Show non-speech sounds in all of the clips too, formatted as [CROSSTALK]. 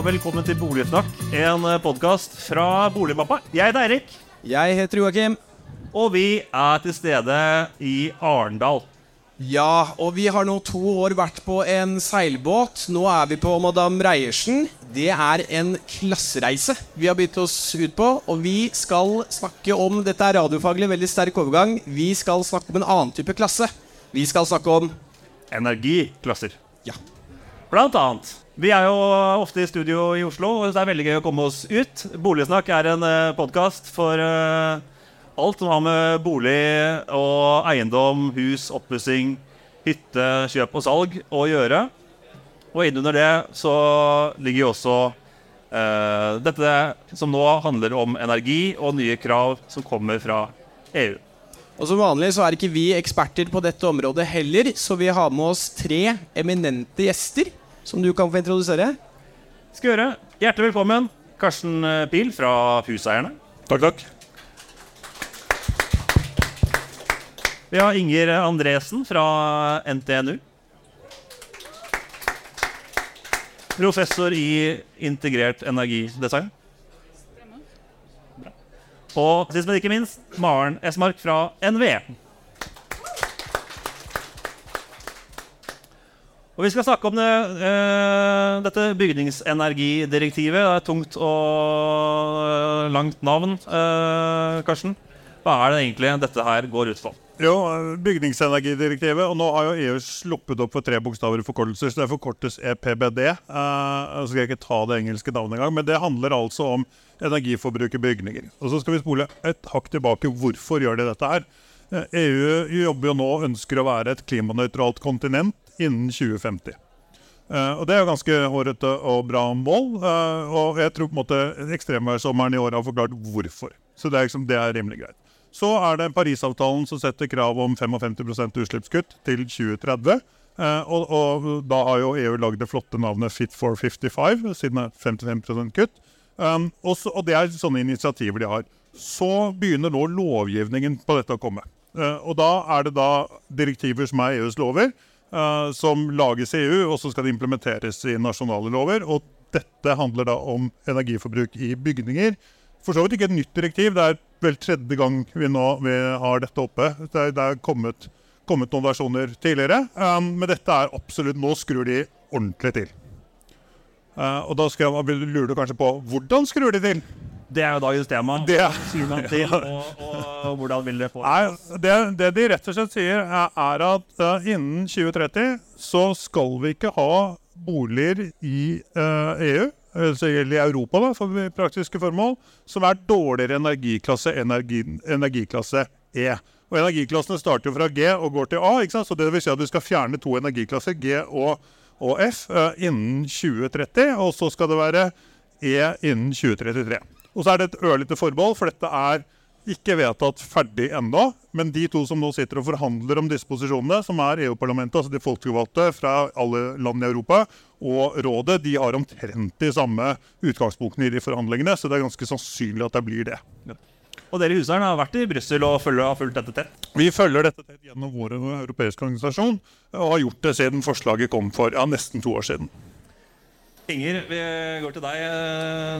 Og velkommen til Boligsnakk, en podkast fra Boligmappa. Jeg heter Eirik, Jeg heter Joakim. og vi er til stede i Arendal. Ja, og vi har nå to år vært på en seilbåt. Nå er vi på Madame Reiersen. Det er en klassereise vi har begynt oss ut på. Og vi skal snakke om Dette er radiofaglig veldig sterk overgang. Vi skal snakke om en annen type klasse. Vi skal snakke om Energiklasser. Ja. Blant annet. Vi er jo ofte i studio i Oslo, og det er veldig gøy å komme oss ut. Boligsnakk er en uh, podkast for eh, alt som har med bolig og eiendom, hus, oppussing, hytte, kjøp og salg å gjøre. Og innunder det så ligger jo også eh, dette som nå handler om energi og nye krav som kommer fra EU. Og Som vanlig så er ikke vi eksperter på dette området heller, så vi har med oss tre eminente gjester som du kan få introdusere. Skal gjøre. Hjertelig velkommen, Karsten eh, Pil fra Huseierne. Takk, takk. Vi har Inger Andresen fra NTNU. Professor i integrert energidesign. Og sist, men ikke minst, Maren Esmark fra NVE. Og Vi skal snakke om det, uh, dette bygningsenergidirektivet. Det er et tungt og langt navn. Uh, Karsten, hva er det egentlig dette her går ut på? Jo, Bygningsenergidirektivet. Og nå har jo EU sluppet opp for tre bokstaver i forkortelser, så det forkortes EPBD. Uh, så skal jeg ikke ta det engelske navnet engang, men det handler altså om energiforbruk i bygninger. Og så skal vi spole et hakk tilbake. Hvorfor gjør de dette her? Eh, EU jobber jo nå og ønsker å være et klimanøytralt kontinent innen 2050. Uh, og Det er jo ganske hårete og bra mål. Uh, og jeg tror på en måte ekstremværssommeren i år har forklart hvorfor. Så det er, liksom, det er rimelig greit. Så er det Parisavtalen som setter krav om 55% utslippskutt til 2030. Uh, og, og, da har jo EU lagd det flotte navnet Fit for 55, siden det er 55 kutt. Um, og, så, og det er sånne initiativer de har. Så begynner nå lovgivningen på dette å komme. og da er det da direktiver som er EUs lover uh, som lages i EU, og så skal det implementeres i nasjonale lover. Og dette handler da om energiforbruk i bygninger. For så vidt ikke et nytt direktiv. Det er vel tredje gang vi nå vi har dette oppe. Det det er kommet, kommet, noen versjoner tidligere. Um, men dette er absolutt Nå skrur de ordentlig til. Uh, og da skal lurer du kanskje på hvordan skrur de til? Det er jo dagens tema. Det, til, [LAUGHS] og, og, hvordan vil det få Nei, det, det, de rett og slett sier, er, er at uh, innen 2030 så skal vi ikke ha boliger i uh, EU, altså i Europa da, for praktiske formål, som er dårligere energiklasse enn energi, energiklasse E. Og Energiklassene starter jo fra G og går til A. ikke sant? Så det vil si at vi skal fjerne to energiklasser, G og, og F, uh, innen 2030. Og så skal det være E innen 2033. Og så er det et ørlite forbehold, for dette er ikke vedtatt ferdig ennå. Men de to som nå sitter og forhandler om disse posisjonene, som er EU-parlamentet, altså de folkevalgte fra alle land i Europa, og Rådet, de har omtrent de samme utgangspunktene i de forhandlingene. Så det er ganske sannsynlig at det blir det. Og dere i Husaren har vært i Brussel og har fulgt dette tett? Vi følger dette tett gjennom vår europeiske organisasjon, og har gjort det siden forslaget kom for ja, nesten to år siden. Inger, vi går til deg.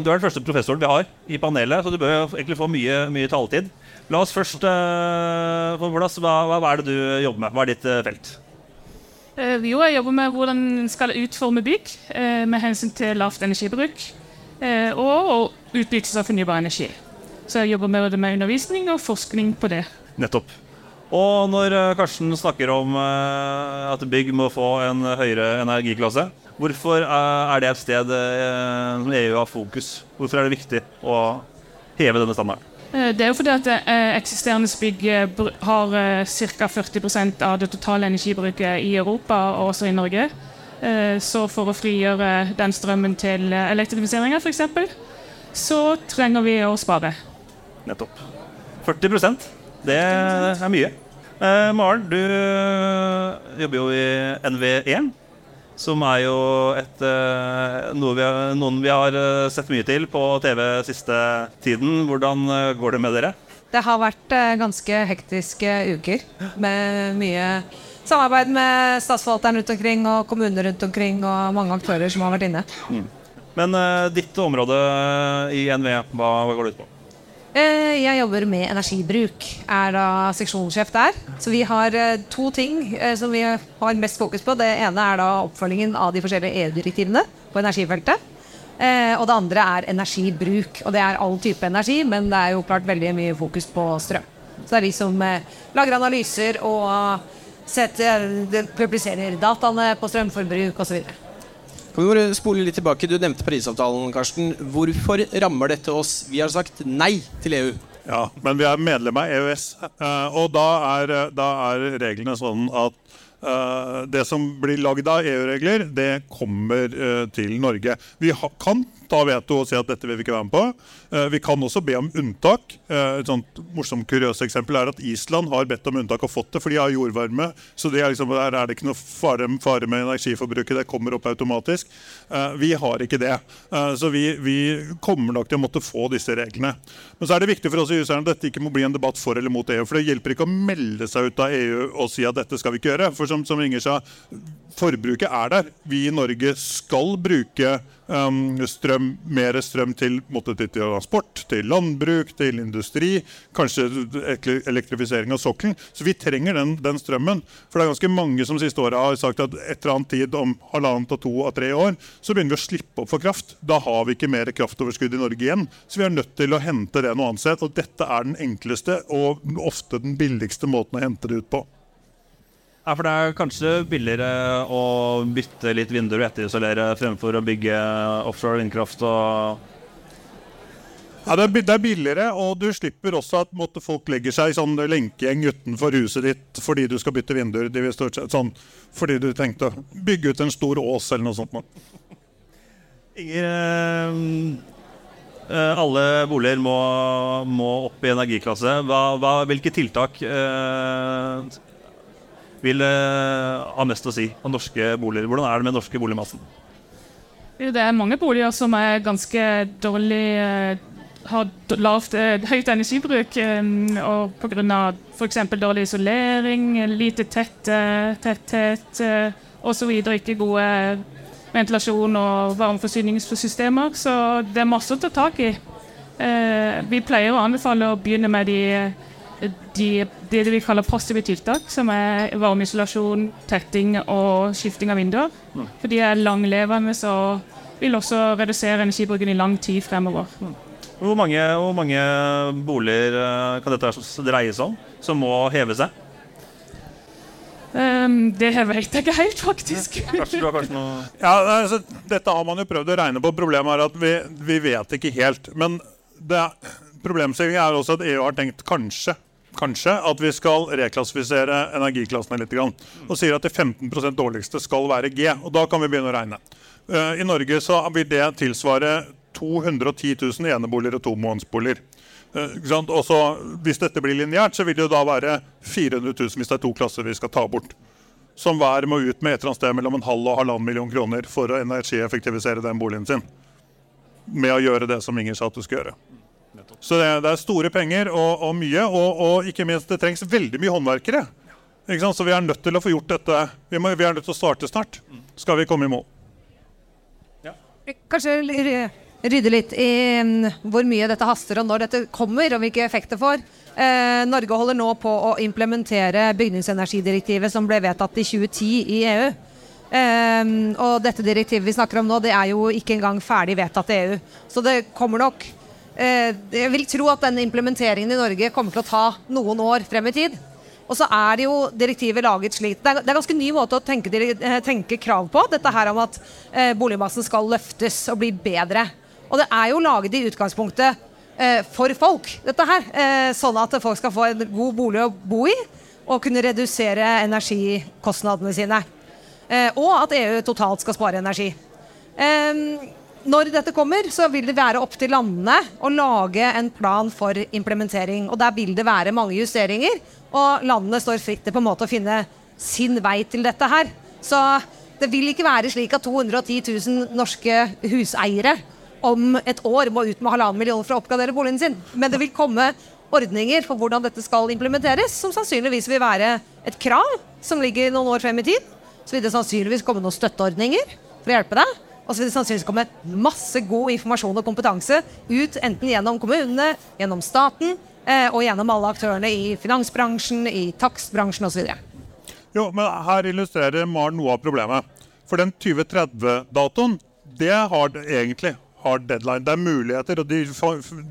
Du er den første professoren vi har i panelet, så du bør egentlig få mye, mye taletid. La oss først uh, få plass. Hva, hva, er det du jobber med? Hva er ditt uh, felt? Uh, jo, jeg jobber med hvordan en skal utforme bygg med hensyn til lavt energibruk og, og utnyttelse av fornybar energi. Så jeg jobber med, med undervisning og forskning på det. Nettopp. Og når Karsten snakker om at bygg må få en høyere energiklasse, Hvorfor er det et sted eh, som EU har fokus? Hvorfor er det viktig å heve denne standarden? Eh, det er jo fordi at eh, eksisterende bygg har ca. 40% av det totale energibruket i Europa og også i Norge. Så for å frigjøre den strømmen til elektrifiseringa f.eks., så trenger vi å spare. Nettopp. 40% det er mye. Maren, du jobber jo i NVE. Som er jo et, uh, noe vi noen vi har uh, sett mye til på TV siste tiden. Hvordan uh, går det med dere? Det har vært ganske hektiske uker med mye samarbeid med statsforvalteren rundt omkring og kommuner rundt omkring og mange aktører som har vært inne. Mm. Men eh, ditt område i NVE, hva går det ut på? Eh, Jeg jobber med energibruk, er da seksjonssjef der. Så vi har eh, to ting eh, som vi har mest fokus på. Det ene er da oppfølgingen av de forskjellige EU-direktivene på energifeltet. Og det andre er energibruk. Og det er all type energi, men det er jo klart veldig mye fokus på strøm. Så det er vi som lager analyser og setter, publiserer dataene på strømforbruk osv. Kan vi bare spole litt tilbake? Du nevnte Parisavtalen, Karsten. Hvorfor rammer dette oss? Vi har sagt nei til EU. Ja, men vi er medlem av EØS, eh, og da er, da er reglene sånn at eh, det som blir lagd av EU-regler, det kommer eh, til Norge. Vi kan ta veto og si at dette vil vi ikke være med på. Eh, vi kan også be om unntak. Eh, et sånt morsomt kuriøst eksempel er at Island har bedt om unntak og fått det, for de har jordvarme. Så det er liksom, der er det ikke noe fare, fare med energiforbruket. Det kommer opp automatisk. Eh, vi har ikke det. Så vi, vi kommer nok til å måtte få disse reglene. Men så er det viktig for oss i huseierne at dette ikke må bli en debatt for eller mot EU. For det hjelper ikke å melde seg ut av EU og si at dette skal vi ikke gjøre. For som, som Inger sa, forbruket er der. Vi i Norge skal bruke um, strøm, mer strøm til, måtte, til transport, til landbruk, til industri, kanskje elektrifisering av sokkelen. Så vi trenger den, den strømmen. For det er ganske mange som siste året har sagt at et eller annet tid om halvannet og to og tre år, så begynner vi å slippe opp for kraft. Da har vi ikke mer kraftoverskudd i Norge igjen. Så vi er nødt til å hente det noe annet sted. Og dette er den enkleste og ofte den billigste måten å hente det ut på. Ja, for det er kanskje billigere å bytte litt vinduer og etterisolere fremfor å bygge offshore vindkraft og Ja, det er, er billigere, og du slipper også at måtte, folk legger seg i sånn lenkegjeng utenfor huset ditt fordi du skal bytte vinduer. Sånn, fordi du tenkte å bygge ut en stor ås eller noe sånt. Inger, eh, eh, alle boliger må, må opp i energiklasse. Hva, hva, hvilke tiltak eh, vil eh, ha mest å si om norske boliger? Hvordan er det med norske boligmassen? Det er mange boliger som er ganske dårlig eh, har lavt, eh, høyt energibruk og pga. f.eks. dårlig isolering, lite tett, tetthet osv. Ikke gode ventilasjon- og varmeforsyningssystemer. Så det er masse å ta tak i. Vi pleier å anbefale å begynne med de, de, det vi kaller passive tiltak, som er varmeisolasjon, tetting og skifting av vinduer. For de er langlevende og vil også redusere energibruken i lang tid fremover. Hvor mange, hvor mange boliger eh, kan dette dreie seg om som må heve seg? Um, det vet jeg ikke helt, faktisk. Kanskje kanskje noe [LAUGHS] Ja, altså, dette har man jo prøvd å regne på. Problemet er at vi, vi vet ikke helt. Men det, problemstillingen er også at EU har tenkt kanskje Kanskje at vi skal reklassifisere energiklassene litt. Og sier at de 15% dårligste skal være G. og Da kan vi begynne å regne. Eh, I Norge så vil det tilsvare 210 000 eneboliger og tomånedsboliger. Eh. Hvis dette blir lineært, så vil det da være 400 000 hvis det er to klasser vi skal ta bort. Som hver må ut med et eller annet sted mellom en halv og halvannen million kroner for å energieffektivisere den boligen sin. Med å gjøre det som Inger sa at du skal gjøre. Så det, det er store penger og, og mye, og, og ikke minst det trengs veldig mye håndverkere. Ikke sant? Så vi er nødt til å få gjort dette. Vi, må, vi er nødt til å starte snart. Skal vi komme i mål. Kanskje rydde litt i mm, hvor mye dette haster, og når dette kommer, og hvilke effekter det får. Eh, Norge holder nå på å implementere bygningsenergidirektivet som ble vedtatt i 2010 i EU. Eh, og dette direktivet vi snakker om nå, det er jo ikke engang ferdig vedtatt i EU. Så det kommer nok Jeg vil tro at denne implementeringen i Norge kommer til å ta noen år frem i tid. Og så er det jo direktivet laget slik Det er, det er ganske ny måte å tenke, eh, tenke krav på. Dette her om at eh, boligmassen skal løftes og bli bedre. Og det er jo laget i utgangspunktet eh, for folk, dette her. Eh, sånn at folk skal få en god bolig å bo i og kunne redusere energikostnadene sine. Eh, og at EU totalt skal spare energi. Eh, når dette kommer, så vil det være opp til landene å lage en plan for implementering. Og der vil det være mange justeringer, og landene står fritt til på en måte å finne sin vei til dette her. Så det vil ikke være slik at 210 000 norske huseiere om et år må ut med halvannen million for å oppgradere boligen sin. Men det vil komme ordninger for hvordan dette skal implementeres, som sannsynligvis vil være et krav som ligger noen år frem i tid. Så vil det sannsynligvis komme noen støtteordninger for å hjelpe deg. Og så vil det sannsynligvis komme masse god informasjon og kompetanse ut enten gjennom kommunene, gjennom staten eh, og gjennom alle aktørene i finansbransjen, i takstbransjen osv. Jo, men her illustrerer Maren noe av problemet. For den 2030-datoen, det har det egentlig hard deadline. Det er muligheter, og de,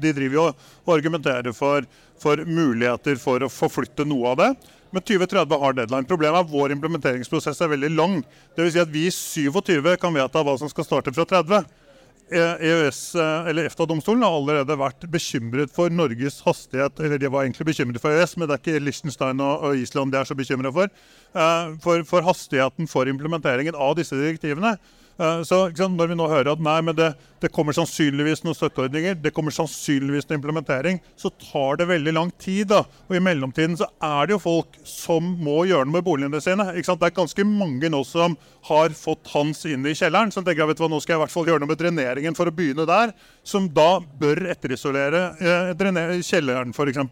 de driver jo og argumenterer for, for, muligheter for å forflytte noe av det. Men 2030 har deadline. Problemet er at vår implementeringsprosess er veldig lang. Dvs. Si at vi i 27 kan vedta hva som skal starte fra 30. EØS, eller EFTA-domstolen har allerede vært bekymret for Norges hastighet. Eller de var egentlig bekymret for EØS, men det er ikke Liechtenstein og, Island de er så bekymra for, eh, for. For hastigheten for implementeringen av disse direktivene. Eh, så Når vi nå hører at nei, men det, det, kommer sannsynligvis noen støtteordninger, det kommer sannsynligvis noen implementering, så tar det veldig lang tid. da. Og I mellomtiden så er det jo folk som må gjøre noe med boligene sine. ikke sant? Det er ganske mange nå som har fått hans inn i kjelleren. som tenker jeg, vet hva, Nå skal jeg i hvert fall gjøre noe med dreneringen for å begynne der. Som da bør etterisolere eh, kjelleren, f.eks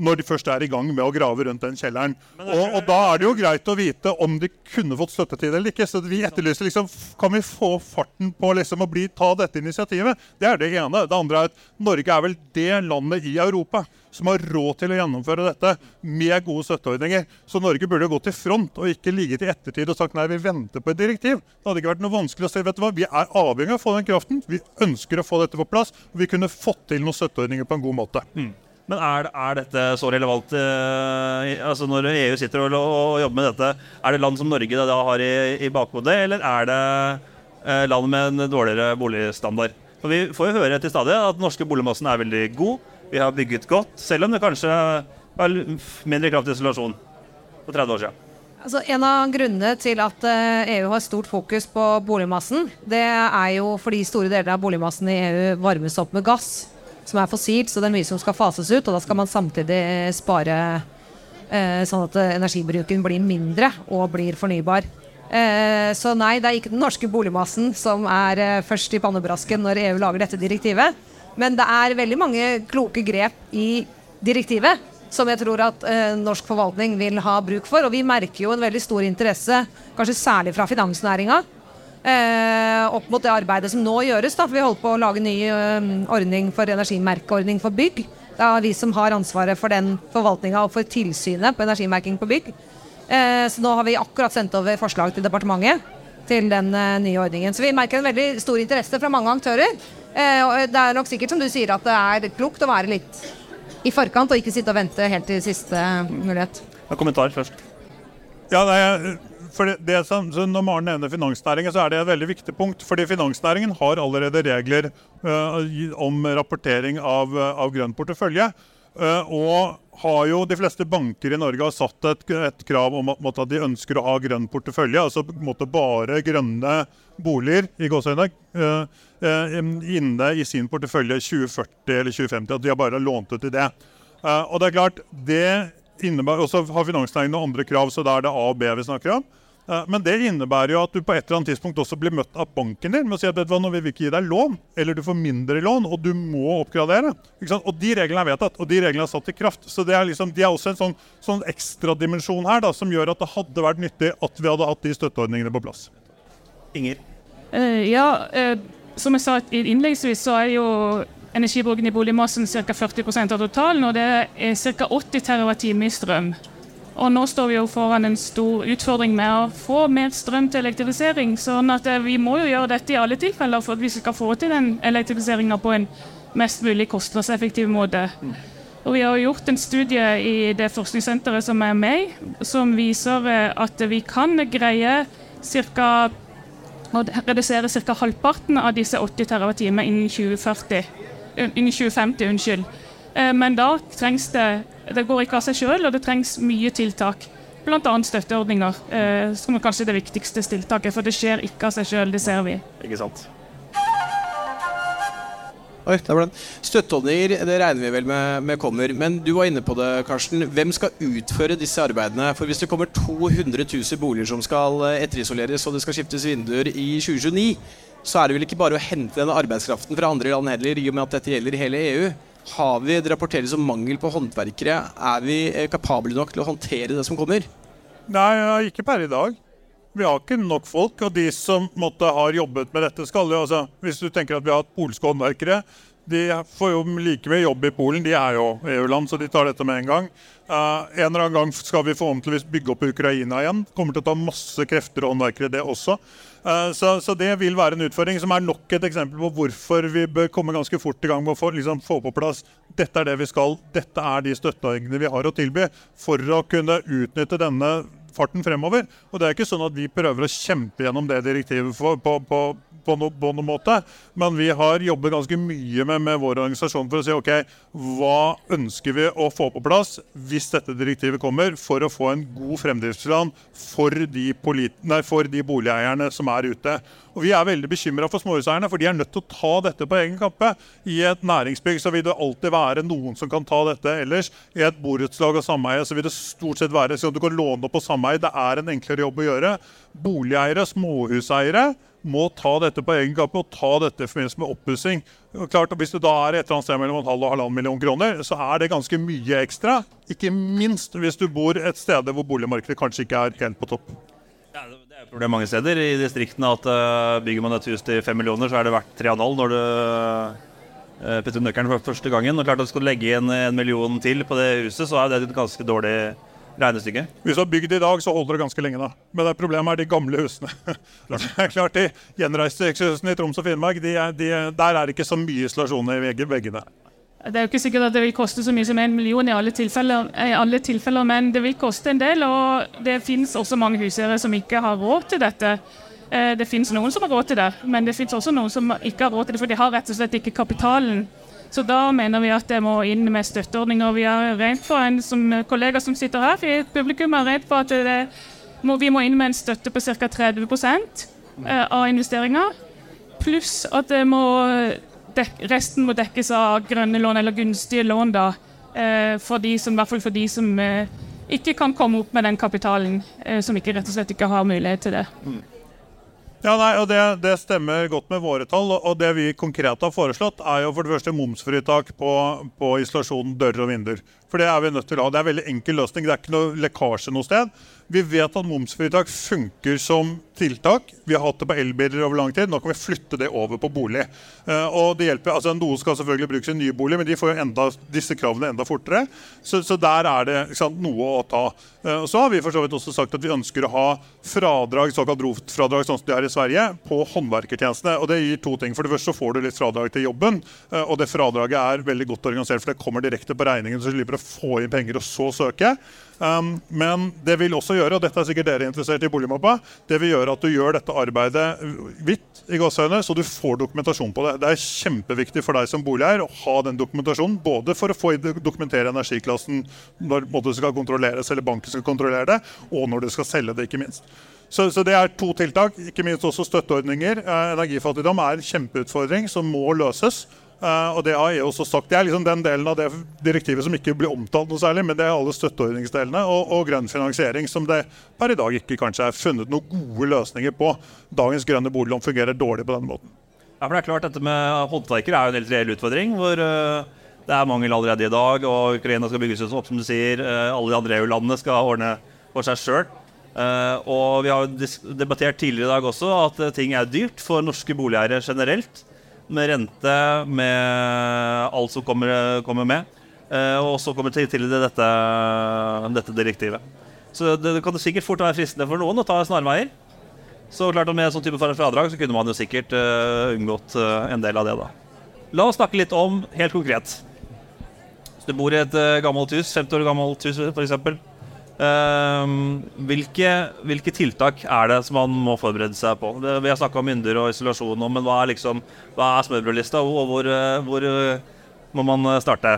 når de først er i gang med å grave rundt den kjelleren. Og, og, da er det jo greit å vite om de kunne fått støtte til det eller ikke. Så vi etterlyser liksom Kan vi få farten på liksom å bli, ta dette initiativet? Det er det ene. Det andre er at Norge er vel det landet i Europa som har råd til å gjennomføre dette med gode støtteordninger. Så Norge burde gå til front og ikke ligge til ettertid og sagt nei, vi venter på et direktiv. Det hadde ikke vært noe vanskelig å si vet du hva, vi er avhengig av å få den kraften. Vi ønsker å få dette på plass. og Vi kunne fått til noen støtteordninger på en god måte. Mm. Men er, er, dette så relevant uh, altså Når EU sitter og, og, jobber med dette, er det land som Norge da har i, i bakhodet, eller er det uh, land med en dårligere boligstandard? For Vi får jo høre til stadig at den norske boligmassen er veldig god. Vi har bygget godt, selv om det kanskje var mindre krav til isolasjon for 30 år siden. Altså, en av grunnene til at EU eh, e har stort fokus på boligmassen, det er jo fordi store deler av boligmassen i EU varmes opp med gass som er fossilt, så det er mye som skal fases ut. Og da skal man samtidig eh, spare eh, sånn at eh, energibruken blir mindre og blir fornybar. Eh, så nei, det er ikke den norske boligmassen som er eh, først i pannebrasken når EU lager dette direktivet. Men det er veldig mange kloke grep i direktivet som jeg tror at eh, norsk forvaltning vil ha bruk for. Og vi merker jo en veldig stor interesse, kanskje særlig fra finansnæringa, opp mot det arbeidet som nå gjøres. Da. Vi holder på å lage ny eh, ordning for energimerkeordning for bygg. Det er vi som har ansvaret for den forvaltninga og for tilsynet på energimerking på bygg. Eh, så nå har vi akkurat sendt over forslag til departementet til den eh, nye ordningen. Så vi merker en veldig stor interesse fra mange aktører. Eh, det er nok sikkert som du sier at det er klokt å være litt i forkant og ikke sitte og vente helt til siste mulighet. Ja, kommentar først. Ja, nei, for det, som, Når Maren nevner finansnæringen, så er det et veldig viktig punkt. fordi finansnæringen har allerede regler uh, om rapportering av, av grønn portefølje. Uh, og har jo de fleste banker i Norge har satt et, et krav om at, at, de ønsker å ha grønn portefølje. Altså måtte bare grønne boliger i gåsøgne, uh, inne i sin portefølje 2040 eller 2050. At de har bare lånt ut til det. og det er klart, det innebærer, Og så har finansnæringen noen andre krav, så da er det A og B vi snakker om. Eh, men det innebærer jo at du på et eller annet tidspunkt også blir møtt av banken din med å si at vet du hva, nå vil vi ikke gi deg lån, eller du får mindre lån, og du må oppgradere. Og de reglene er vedtatt, og de reglene er satt i kraft. Så det er liksom, de er også en sånn, sånn ekstradimensjon her da, som gjør at det hadde vært nyttig at vi hadde hatt de støtteordningene på plass. Inger? Uh, ja, uh, som jeg sa innledningsvis, så er jo energibruken i boligmassen ca. 40% av totalen, og det er ca. 80 TWh i strøm. Og nå står vi jo foran en stor utfordring med å få mer strøm til elektrifisering. sånn at eh, vi må jo gjøre dette i alle tilfeller for at vi skal få til den elektrifiseringa på en mest mulig kostnadseffektiv måte. Og vi har gjort en studie i det forskningssenteret som er med, som viser eh, at vi kan greie cirka, å redusere ca. halvparten av disse 80 TWh innen 2040. Innen 2050, unnskyld. Eh, men da trengs det Det går ikke av seg sjøl, og det trengs mye tiltak. Bl.a. støtteordninger, eh, som er kanskje det viktigste tiltaket. For det skjer ikke av seg sjøl, det ser vi. Ikke sant. Oi, der ble den. Støtteordninger det regner vi vel med, med, kommer. Men du var inne på det, Karsten. Hvem skal utføre disse arbeidene? For Hvis det kommer 200 000 boliger som skal eh, etterisoleres, og det skal skiftes vinduer i 2029, så er det vel ikke bare å hente denne arbeidskraften fra andre land heller, i og med at dette gjelder hele EU? Har vi, Det rapporteres om mangel på håndverkere. Er vi eh, kapable nok til å håndtere det som kommer? Nei, ikke per i dag. Vi har ikke nok folk. Og de som måtte har jobbet med dette, skal jo altså Hvis du tenker at vi har hatt polske håndverkere, de får jo like mye jobb i Polen. De er jo EU-land, så de tar dette med en gang. Uh, en eller annen gang skal vi forhåpentligvis bygge opp Ukraina igjen. Kommer til å ta masse krefter og håndverkere, det også. Uh, så, så, det vil være en utfordring, som er nok et eksempel på hvorfor vi bør komme ganske fort i gang med å få, liksom, få på plass dette er det vi skal, dette er de støtteordningene vi har å tilby, for å kunne utnytte denne farten fremover. Og det er ikke sånn at vi prøver å kjempe gjennom det direktivet for, på, på, på, no, på, noen måte, men vi har jobbet ganske mye med, med vår organisasjon for å si ok, hva ønsker vi å få på plass hvis dette direktivet kommer, for å få en god fremdriftsplan for de, nei, for de boligeierne som er ute. Og Vi er veldig bekymra for småhuseierne, for de er nødt til å ta dette på egen kappe. I et næringsbygg så vil det alltid være noen som kan ta dette ellers. I et borettslag og sameie så vil det stort sett være sånn at du kan låne opp på sameie. Det er en enklere jobb å gjøre. Boligeiere, småhuseiere, må ta dette på egen kappe og ta dette i forbindelse med oppussing. Hvis det da er et eller annet sted mellom en halv og halvannen million kroner, så er det ganske mye ekstra. Ikke minst hvis du bor et sted hvor boligmarkedet kanskje ikke er helt på topp. Ja, det er et problem mange steder i distriktene at uh, bygger man et hus til fem millioner, så er det verdt 3,5 når du uh, putter nøkkelen for første gangen. Og klart at Skal du legge inn en million til på det huset, så er det et ganske dårlig regnestykke. Hvis du har bygd i dag, så holder det ganske lenge. da. Men det problemet er de gamle husene. [LAUGHS] det er klart De gjenreiste husene i Troms og Finnmark, de er, de, der er det ikke så mye isolasjon i veggene. Det er jo ikke sikkert at det vil koste så mye som en million i alle tilfeller, i alle tilfeller men det vil koste en del. Og det finnes også mange huseiere som ikke har råd til dette. Eh, det finnes noen som har råd til det, men det finnes også noen som ikke har råd til det, for de har rett og slett ikke kapitalen så da mener vi at det må inn med støtteordninger. Vi er redd for en som kollega som sitter her, i publikum er redd for at må, vi må inn med en støtte på ca. 30 eh, av investeringer. Pluss at må resten må dekkes av grønne lån eller gunstige lån. da, eh, for de som, I hvert fall for de som eh, ikke kan komme opp med den kapitalen. Som ikke rett og slett ikke har mulighet til det. Ja, nei, og det, det, stemmer godt med våre tall. Og det vi konkret har foreslått, er jo for det første momsfritak på, på isolasjon dører og vinduer. For det er vi nødt til å ha. Det er en veldig enkel løsning. Det er ikke noe lekkasje noe sted. Vi vet at momsfritak funker som tiltak. Vi har hatt det på elbiler over lang tid. Nå kan vi flytte det over på bolig. Uh, og det hjelper, altså Noen skal selvfølgelig bruke sin nye bolig, men de får jo enda, disse kravene enda fortere. Så, så der er det sant, noe å ta. Og så har vi for så vidt også sagt at vi ønsker å ha fradrag, såkalt ROT-fradrag, sånn som de har i Sverige, på håndverkertjenestene. Og det gir to ting. For det første så får du litt fradrag til jobben, uh, og det fradraget er veldig godt organisert, for det kommer direkte på regningen, så du slipper å få inn penger og så søke. Um, men det vil også gjøre, og dette er sikkert dere interessert i boligmappa, det vil gjøre at du gjør dette arbeidet hvitt, i gåseøyne, så du får dokumentasjon på det. Det er kjempeviktig for deg som boligeier å ha den dokumentasjonen, både for å få dokumentere energiklassen når det skal kontrolleres, eller banken skal kontrollere det, og når du skal selge det, ikke minst. Så, så, det er to tiltak. Ikke minst også støtteordninger. Eh, energifattigdom er en kjempeutfordring som må løses. Uh, og Det har jeg også sagt. Det er liksom den delen av det direktivet som ikke blir omtalt noe særlig, men det er alle støtteordningsdelene og, og grønn finansiering, som det per i dag ikke kanskje er funnet noen gode løsninger på. Dagens grønne boliglån fungerer dårlig på den måten. Ja, for det er klart Dette med håndverkere er jo en helt reell utfordring. hvor uh, Det er mangel allerede i dag, og Ukraina skal bygges opp, som du sier. Uh, alle de andre EU-landene skal ordne for seg sjøl. og Vi har debattert tidligere i dag også at ting er dyrt for norske boligeiere generelt med rente, med alt som kommer, kommer med. Eh, og så kommer til, til dette, dette, direktivet. Så det, det kan sikkert fort være fristende for noen å ta snarveier. Så klart Med sånn type fradrag så kunne man jo sikkert uh, unngått uh, en del av det. da. La oss snakke litt om helt konkret. Hvis du bor i et uh, gammelt hus, 50 år gammelt hus f.eks. Ehm, hvilke, hvilke, tiltak er det som man må forberede seg på? Vi har snakka om mynder og isolasjon, men hva er, liksom, hva er smørbrødlista, og hvor, eh, hvor, eh, må man eh, starte?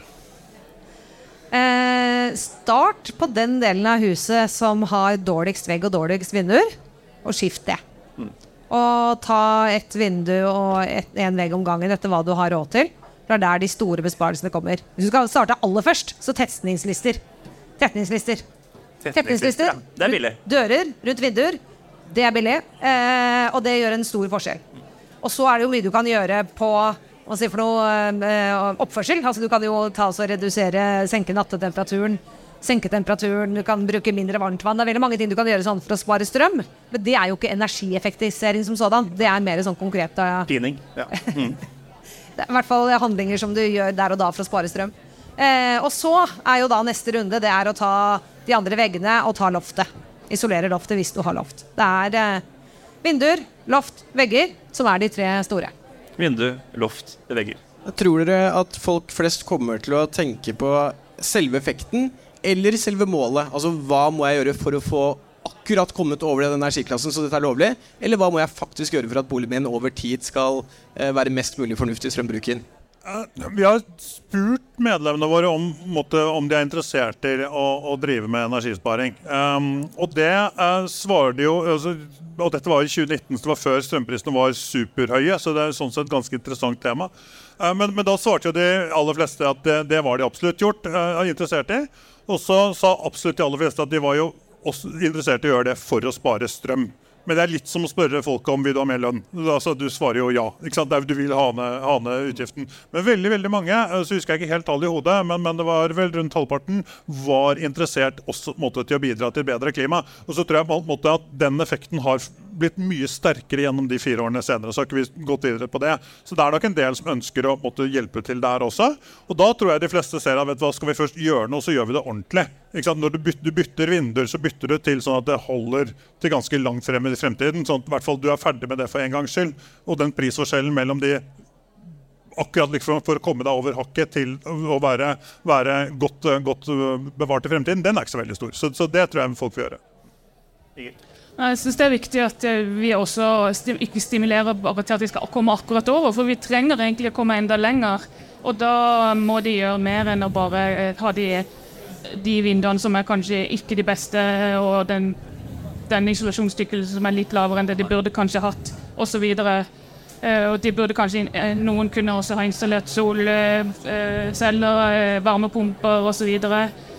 Eh, start på den delen av huset som har dårligst vegg og dårligst vinduer, og skift det. Mm. Og ta ett vindu og én vegg om gangen etter hva du har råd til. Det er der de store besparelsene kommer. Hvis du skal starte aller først, så tetningslister. Tetningslister. Tetningslister. Det er billig. Dører rundt vinduer. Det er billig, eh, og det gjør en stor forskjell. Og så er det jo mye du kan gjøre på hva si for noe, eh, oppførsel. Altså Du kan jo ta og redusere, senke nattetemperaturen senke temperaturen, du kan bruke mindre varmt vann. Det er veldig mange ting du kan gjøre sånn for å spare strøm. Men det er jo ikke energieffektivisering som sådan. Det er mer sånn konkret Ja. Pining. Ja. Mm. [LAUGHS] Det er i hvert fall handlinger som du gjør der og da for å spare strøm. Eh, og så er jo da neste runde det er å ta de andre veggene og ta loftet. Isolere loftet hvis du har loft. Det er eh, vinduer, loft, vegger som er de tre store. Vindu, loft, vegger. Tror dere at folk flest kommer til å tenke på selve effekten eller selve målet? Altså hva må jeg gjøre for å få akkurat kommet over den energiklassen så dette er lovlig? Eller hva må jeg faktisk gjøre for at boligen min over tid skal eh, være mest mulig fornuftig i strømbruken? Vi har spurt medlemmene våre om, om de er interessert i å, å drive med energisparing. Um, og det uh, svarer de jo altså, Og dette var i 2019, så det var før strømprisene var superhøye. Så det er sånn sett et ganske interessant tema. Uh, men, men, da svarte jo de aller fleste at det, det var de absolutt gjort, uh, interessert i. Og så sa absolutt de aller fleste at de var jo også interessert i å gjøre det for å spare strøm. Men det er litt som å spørre folk om vil du ha mer lønn. Altså, du svarer jo ja. Du vil ha ned, ha ned, utgiften. Men veldig veldig mange eh, så husker jeg ikke helt tallet i hodet, men, men, det var vel rundt halvparten var interessert også måte, til å bidra til bedre klima. Og så tror jeg på en måte at den effekten har blitt mye sterkere gjennom de fire årene senere. Så har ikke vi gått videre på det. Så det er nok en del som ønsker å måtte hjelpe til der også. Og da tror jeg de fleste ser at vet hva, skal vi først gjøre noe, så gjør vi det ordentlig. Når du bytter, du bytter, vinduer, så bytter du til sånn at det holder til ganske langt frem i fremtiden. Sånn at i hvert fall du er ferdig med det for en gangs skyld. Og den prisforskjellen mellom de akkurat liksom for å komme deg over hakket til å være, være godt, godt, bevart i fremtiden, den er ikke så veldig stor. Så, så det tror jeg folk får gjøre. Jeg synes det er viktig at eh, vi også ikke stimulerer bare til at de skal komme akkurat over, for vi trenger egentlig å komme enda lenger. Og da må de gjøre mer enn å bare eh, ha de, de vinduene som er kanskje ikke de beste, og den, den isolasjonstykkelsen som er litt lavere enn det de burde kanskje hatt, osv. Uh, og de burde kanskje, Noen kunne også ha installert solceller, varmepumper osv.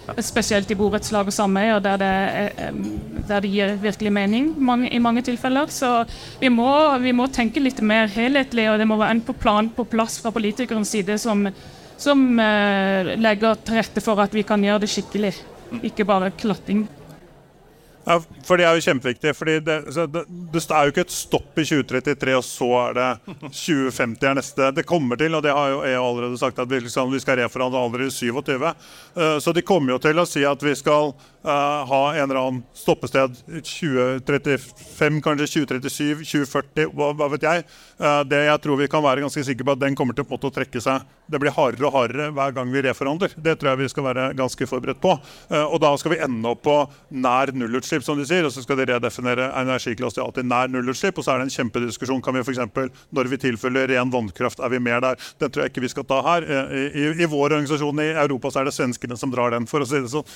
Spesielt i borettslag og sameier, der, der, det gir virkelig mening mange, i mange tilfeller. Så vi må, vi må, tenke litt mer helhetlig, og det må være en på plan på plass fra politikernes side som, som uh, legger til rette for at vi kan gjøre det skikkelig, ikke bare klatting. Ja, for det er jo kjempeviktig. fordi det, det, det, er jo ikke et stopp i 2033, og så er det 2050 er neste. Det kommer til, og det har jo EU allerede sagt, at vi, liksom, vi skal reforhandle allerede i 27. Uh, så de kommer jo til å si at vi skal uh, ha en eller annen stoppested 2035, kanskje 2037, 2040, hva, hva vet jeg. Uh, det jeg tror vi kan være ganske sikre på at den kommer til å trekke seg. Det blir hardere og hardere hver gang vi reforhandler. Det tror jeg vi skal være ganske forberedt på. og da skal vi ende opp på nær nullutslipp nullutslipp, som de sier, og så skal de redefinere energiklasse til alltid nær nullutslipp. Og så er det en kjempediskusjon. Kan vi f.eks. når vi tilfølger ren vannkraft, er vi mer der? Den tror jeg ikke vi skal ta her. I, i, i vår organisasjon i Europa så er det svenskene som drar den, for å si det sånn.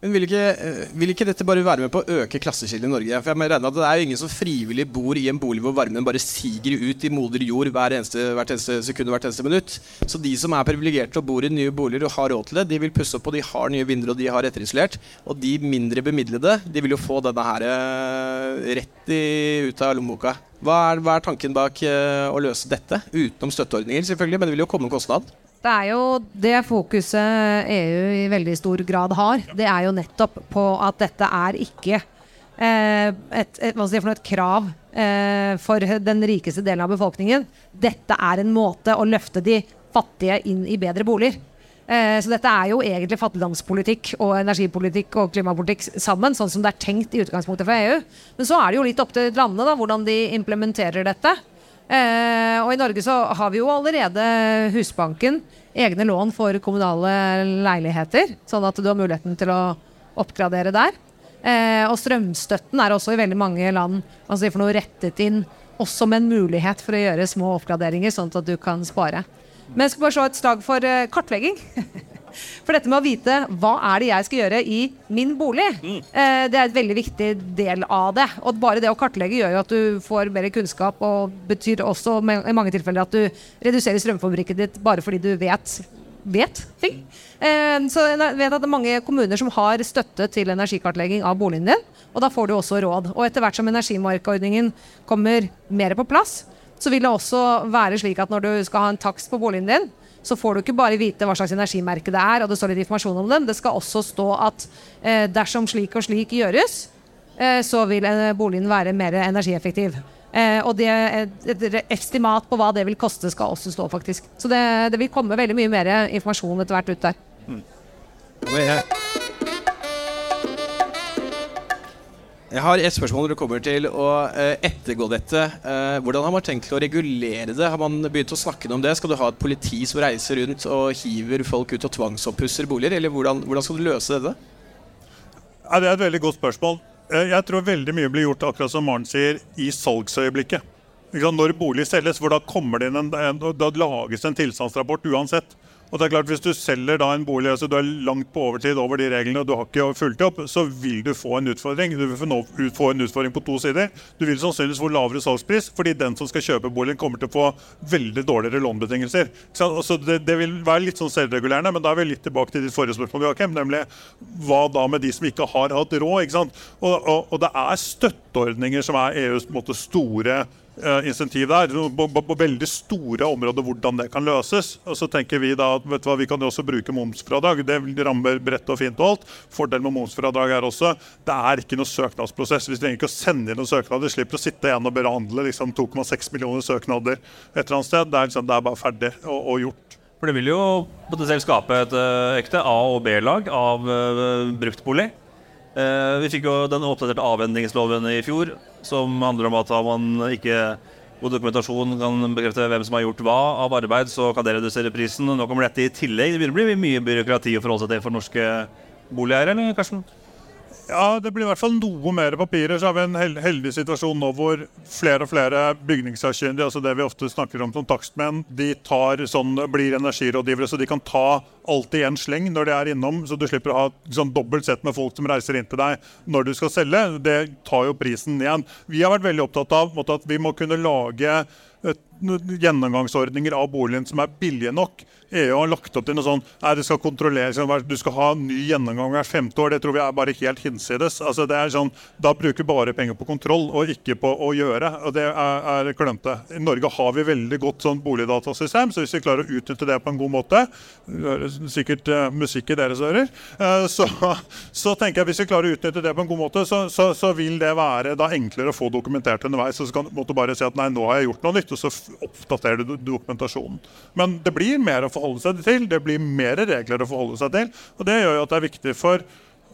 Men vil ikke, eh, vil ikke, dette bare være med på å øke klasseskillet i Norge? For jeg må regne at Det er jo ingen som frivillig bor i en bolig hvor varmen bare siger ut i moder jord hver eneste, hvert eneste sekund og hvert eneste minutt. Så de som er privilegerte og bor i nye boliger og har råd til det, de vil pusse opp, og de har nye vinduer og de har etterisolert. Og de mindre bemidlede de vil jo få denne her eh, rett i, ut av lommeboka. Hva er, hva er tanken bak uh, å løse dette? Utenom støtteordninger, selvfølgelig, men det vil jo komme en kostnad. Det er jo det fokuset EU i veldig stor grad har. Det er jo nettopp på at dette er ikke eh, et, et, et, krav eh, for den rikeste delen av befolkningen. Dette er en måte å løfte de fattige inn i bedre boliger. Eh, så dette er jo egentlig fattigdomspolitikk og energipolitikk og klimapolitikk sammen, sånn som det er tenkt i utgangspunktet for EU. Men så er det jo litt opp til landene da, hvordan de implementerer dette. Eh, og i Norge så har vi jo allerede Husbanken, egne lån for kommunale leiligheter. Sånn at du har muligheten til å oppgradere der. Eh, og strømstøtten er også i veldig mange land altså for noe rettet inn også med en mulighet for å gjøre små oppgraderinger, sånn at du kan spare. Men jeg skal bare slå et slag for uh, kartlegging. [LAUGHS] For dette med å vite hva er det jeg skal gjøre i min bolig, mm. eh, det er et veldig viktig del av det. Og bare det å kartlegge gjør jo at du får mer kunnskap, og betyr også i mange tilfeller at du reduserer strømforbruket ditt bare fordi du vet, vet ting. Eh, så jeg vet at det er mange kommuner som har støtte til energikartlegging av boligen din, og da får du også råd. Og etter hvert som energimarkeordningen kommer mer på plass, så vil det også være slik at når du skal ha en takst på boligen din, så får du ikke bare vite hva slags energimerke det er, og det står litt informasjon om dem. Det skal også stå at eh, dersom slik og slik gjøres, eh, så vil eh, boligen være mer energieffektiv. Eh, og det, et, et estimat på hva det vil koste, skal også stå, faktisk. Så det, det vil komme veldig mye mer informasjon etter hvert ut der. Mm. Jeg har et spørsmål når det kommer til å uh, ettergå dette. Uh, hvordan har man tenkt å regulere det? Har man begynt å snakke om det? Skal du ha et politi som reiser rundt og hiver folk ut og tvangsoppusser boliger? Eller hvordan, hvordan skal du løse dette? Ja, det er et veldig godt spørsmål. Uh, jeg tror veldig mye blir gjort akkurat som Maren sier, i salgsøyeblikket. Når bolig selges, hvor da det inn en, da lages en tilstandsrapport uansett. Og det er klart Hvis du selger da en bolig altså du er langt på overtid over de reglene og du har ikke fulgt opp, så vil du få en utfordring. Du vil få en utfordring på to sider. Du vil sannsynligvis få lavere salgspris fordi den som skal kjøpe boligen, kommer til å få veldig dårligere lånbetingelser. Så det, det, vil være litt sånn selvregulerende, men da er vi litt tilbake til ditt forrige spørsmål, Joakim, nemlig hva da med de som ikke har hatt råd? ikke sant? Og, og, og det er støtteordninger som er EUs måte, store insentiv der. På, på, på, veldig store områder hvordan det kan løses. Og så tenker Vi da at vet du hva, vi kan jo også bruke momsfradrag. Det rammer bredt og fint og alt. Fordelen med momsfradrag er også det er ikke noe søknadsprosess. Vi trenger ikke å sende inn noen søknader. Slipper å sitte igjen og behandle liksom 2,6 millioner søknader et eller annet sted. Det er, liksom, det er bare ferdig og, og, gjort. For det vil jo potensielt skape et uh, ekte A- og B-lag av uh, bruktbolig. Uh, vi fikk jo den oppdaterte avhendingsloven i fjor, som handler om at har man ikke god dokumentasjon kan bekrefte hvem som har gjort hva av arbeid, så kan det redusere prisen. Nå kommer dette i tillegg. Det begynner å bli mye byråkrati å forholde seg til for norske boligeiere, eller Karsten? Ja, det blir i hvert fall noe mer papirer. Så har vi en heldig situasjon nå hvor flere og flere bygningssakkyndige, altså det vi ofte snakker om som takstmenn, de tar sånn, blir energirådgivere, så de kan ta alt i en sleng når de er innom. Så du slipper å ha sånn dobbelt sett med folk som reiser inn til deg når du skal selge. Det tar jo prisen igjen. Vi har vært veldig opptatt av at vi må kunne lage gjennomgangsordninger av boligen som er billige nok. EU har lagt opp til noe sånn nei, det skal kontrolleres, du skal ha en ny gjennomgang hvert femte år. Det tror vi er bare helt hinsides. Altså, det er sånn, da bruker vi bare penger på kontroll og ikke på å gjøre. og Det er, er klønete. I Norge har vi veldig godt sånn boligdatasystem, så hvis vi klarer å utnytte det på en god måte Sikkert uh, musikk i deres ører. Uh, så, [LAUGHS] så, tenker jeg hvis vi klarer å utnytte det på en god måte, så, så, så vil det være da enklere å få dokumentert underveis. Så kan du bare si at nei, nå har jeg gjort noe nytt, og så oppdaterer du dokumentasjonen. Men det blir mer å forholde seg til. Det blir mer regler å forholde seg til. Og det gjør jo at det er viktig for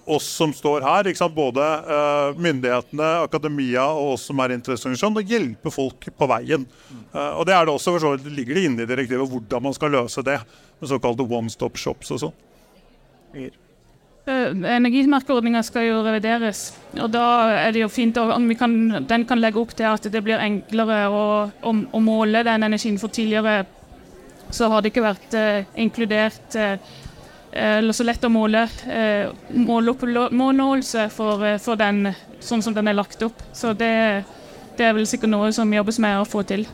oss som står her, både uh, myndighetene, akademia og oss som er interesseorganisasjon, å hjelpe folk på veien. Uh, og det er det også, for så vidt ligger det inne i direktivet hvordan man skal løse det. Med såkalte one stop shops og sånn. Uh, Energimerkeordninga skal jo revideres. og Da er det jo fint om den kan legge opp til at det blir enklere å, å, å måle den energien. For tidligere så har det ikke vært eh, inkludert eller så lett å måle måloppnåelse for, for, den sånn som den er lagt opp. Så det, det, er vel sikkert noe som jobbes med å få til.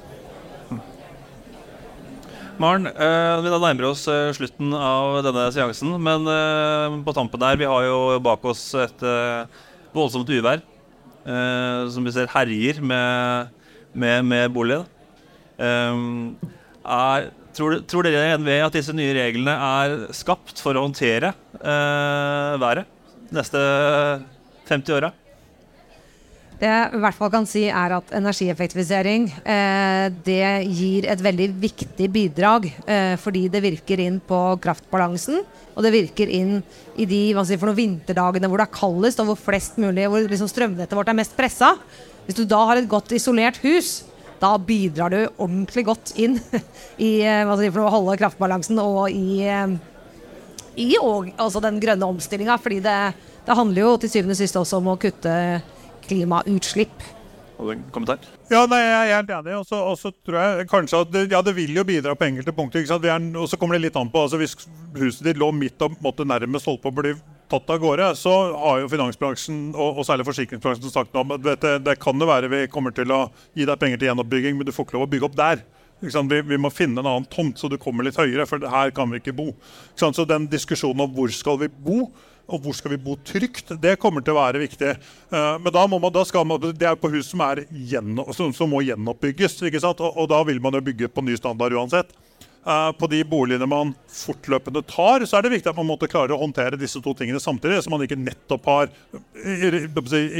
Maren, vi da nærmer oss slutten av denne seansen. Men på tampen her, vi har jo bak oss et voldsomt uvær som vi ser herjer med, med, med boligen. er Tror, tror dere NVE at disse nye reglene er skapt for å håndtere eh, været neste 50 åra? Det jeg i hvert fall kan si, er at energieffektivisering eh, det gir et veldig viktig bidrag. Eh, fordi det virker inn på kraftbalansen. Og det virker inn i de si, vinterdagene hvor det er kaldest, og hvor flest mulig, hvor liksom strømnettet vårt er mest pressa. Hvis du da har et godt isolert hus, da bidrar du ordentlig godt inn [LAUGHS] i eh, si, for å holde kraftbalansen og i, eh, i og, altså den grønne omstillinga. Fordi det, det, handler jo til syvende og sist også om å kutte klimautslipp. Kommentar? Ja, nei, Jeg er helt enig. Og så tror jeg kanskje at det, ja, det vil jo bidra på enkelte punkter. Og så kommer det litt an på altså Hvis huset ditt lå midt og måtte nærmest holdt på å bli tatt av gårde, så har jo finansbransjen og, og særlig forsikringsbransjen sagt om at det, det kan jo være vi kommer til å gi deg penger til gjenoppbygging, men du får ikke lov å bygge opp der. Vi, vi, må finne en annen tomt så du kommer litt høyere, for her kan vi ikke bo. Ikke så den diskusjonen om hvor skal vi bo, og hvor skal vi bo trygt, det kommer til å være viktig. Uh, men da må man, da skal man, det er på hus som, er gjennom, som, som må gjenoppbygges, og, og, da vil man jo bygge på ny standard uansett. Eh, på de boligene man fortløpende tar, så er det viktig at man måtte klare å håndtere disse to tingene samtidig. Så man ikke nettopp har eh,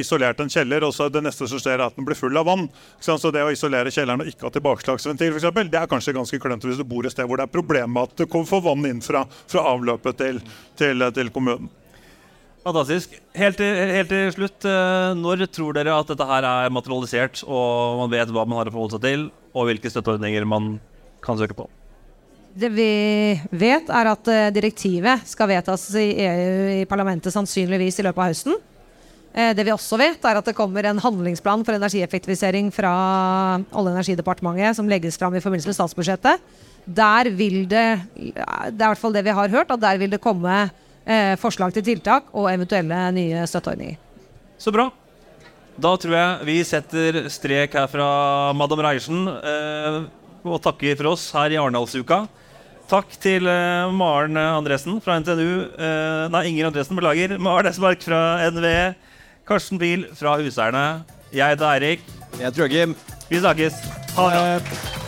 isolert en kjeller, og så det neste som skjer, er at den blir full av vann. Så det å isolere kjelleren og ikke ha tilbakeslagsventil, eksempel, det er kanskje ganske klønete hvis du bor et sted hvor det er problem med at du får vann inn fra, fra avløpet til, til, til kommunen. Fantastisk. Helt til, helt til, slutt, eh, når tror dere at dette her er materialisert, og man vet hva man har å forholde seg til, og hvilke støtteordninger man kan søke på? Det vi vet, er at eh, direktivet skal vedtas i EU i parlamentet sannsynligvis i løpet av høsten. Eh, det vi også vet, er at det kommer en handlingsplan for energieffektivisering fra Olje- og energidepartementet som legges fram i forbindelse med statsbudsjettet. Der vil det Det er i hvert fall det vi har hørt, at der vil det komme eh, forslag til tiltak og eventuelle nye støtteordninger. Så bra. Da tror jeg vi setter strek her fra Madam Reiersen og takker for oss her i Arendalsuka. Takk til eh, Maren Andresen fra NTNU. Eh, nei, Inger Andresen, beklager. Maren Esmark fra NVE. Karsten Biel fra Huseierne. Jeg heter Eirik. Jeg heter Jim. Vi snakkes. Ha det.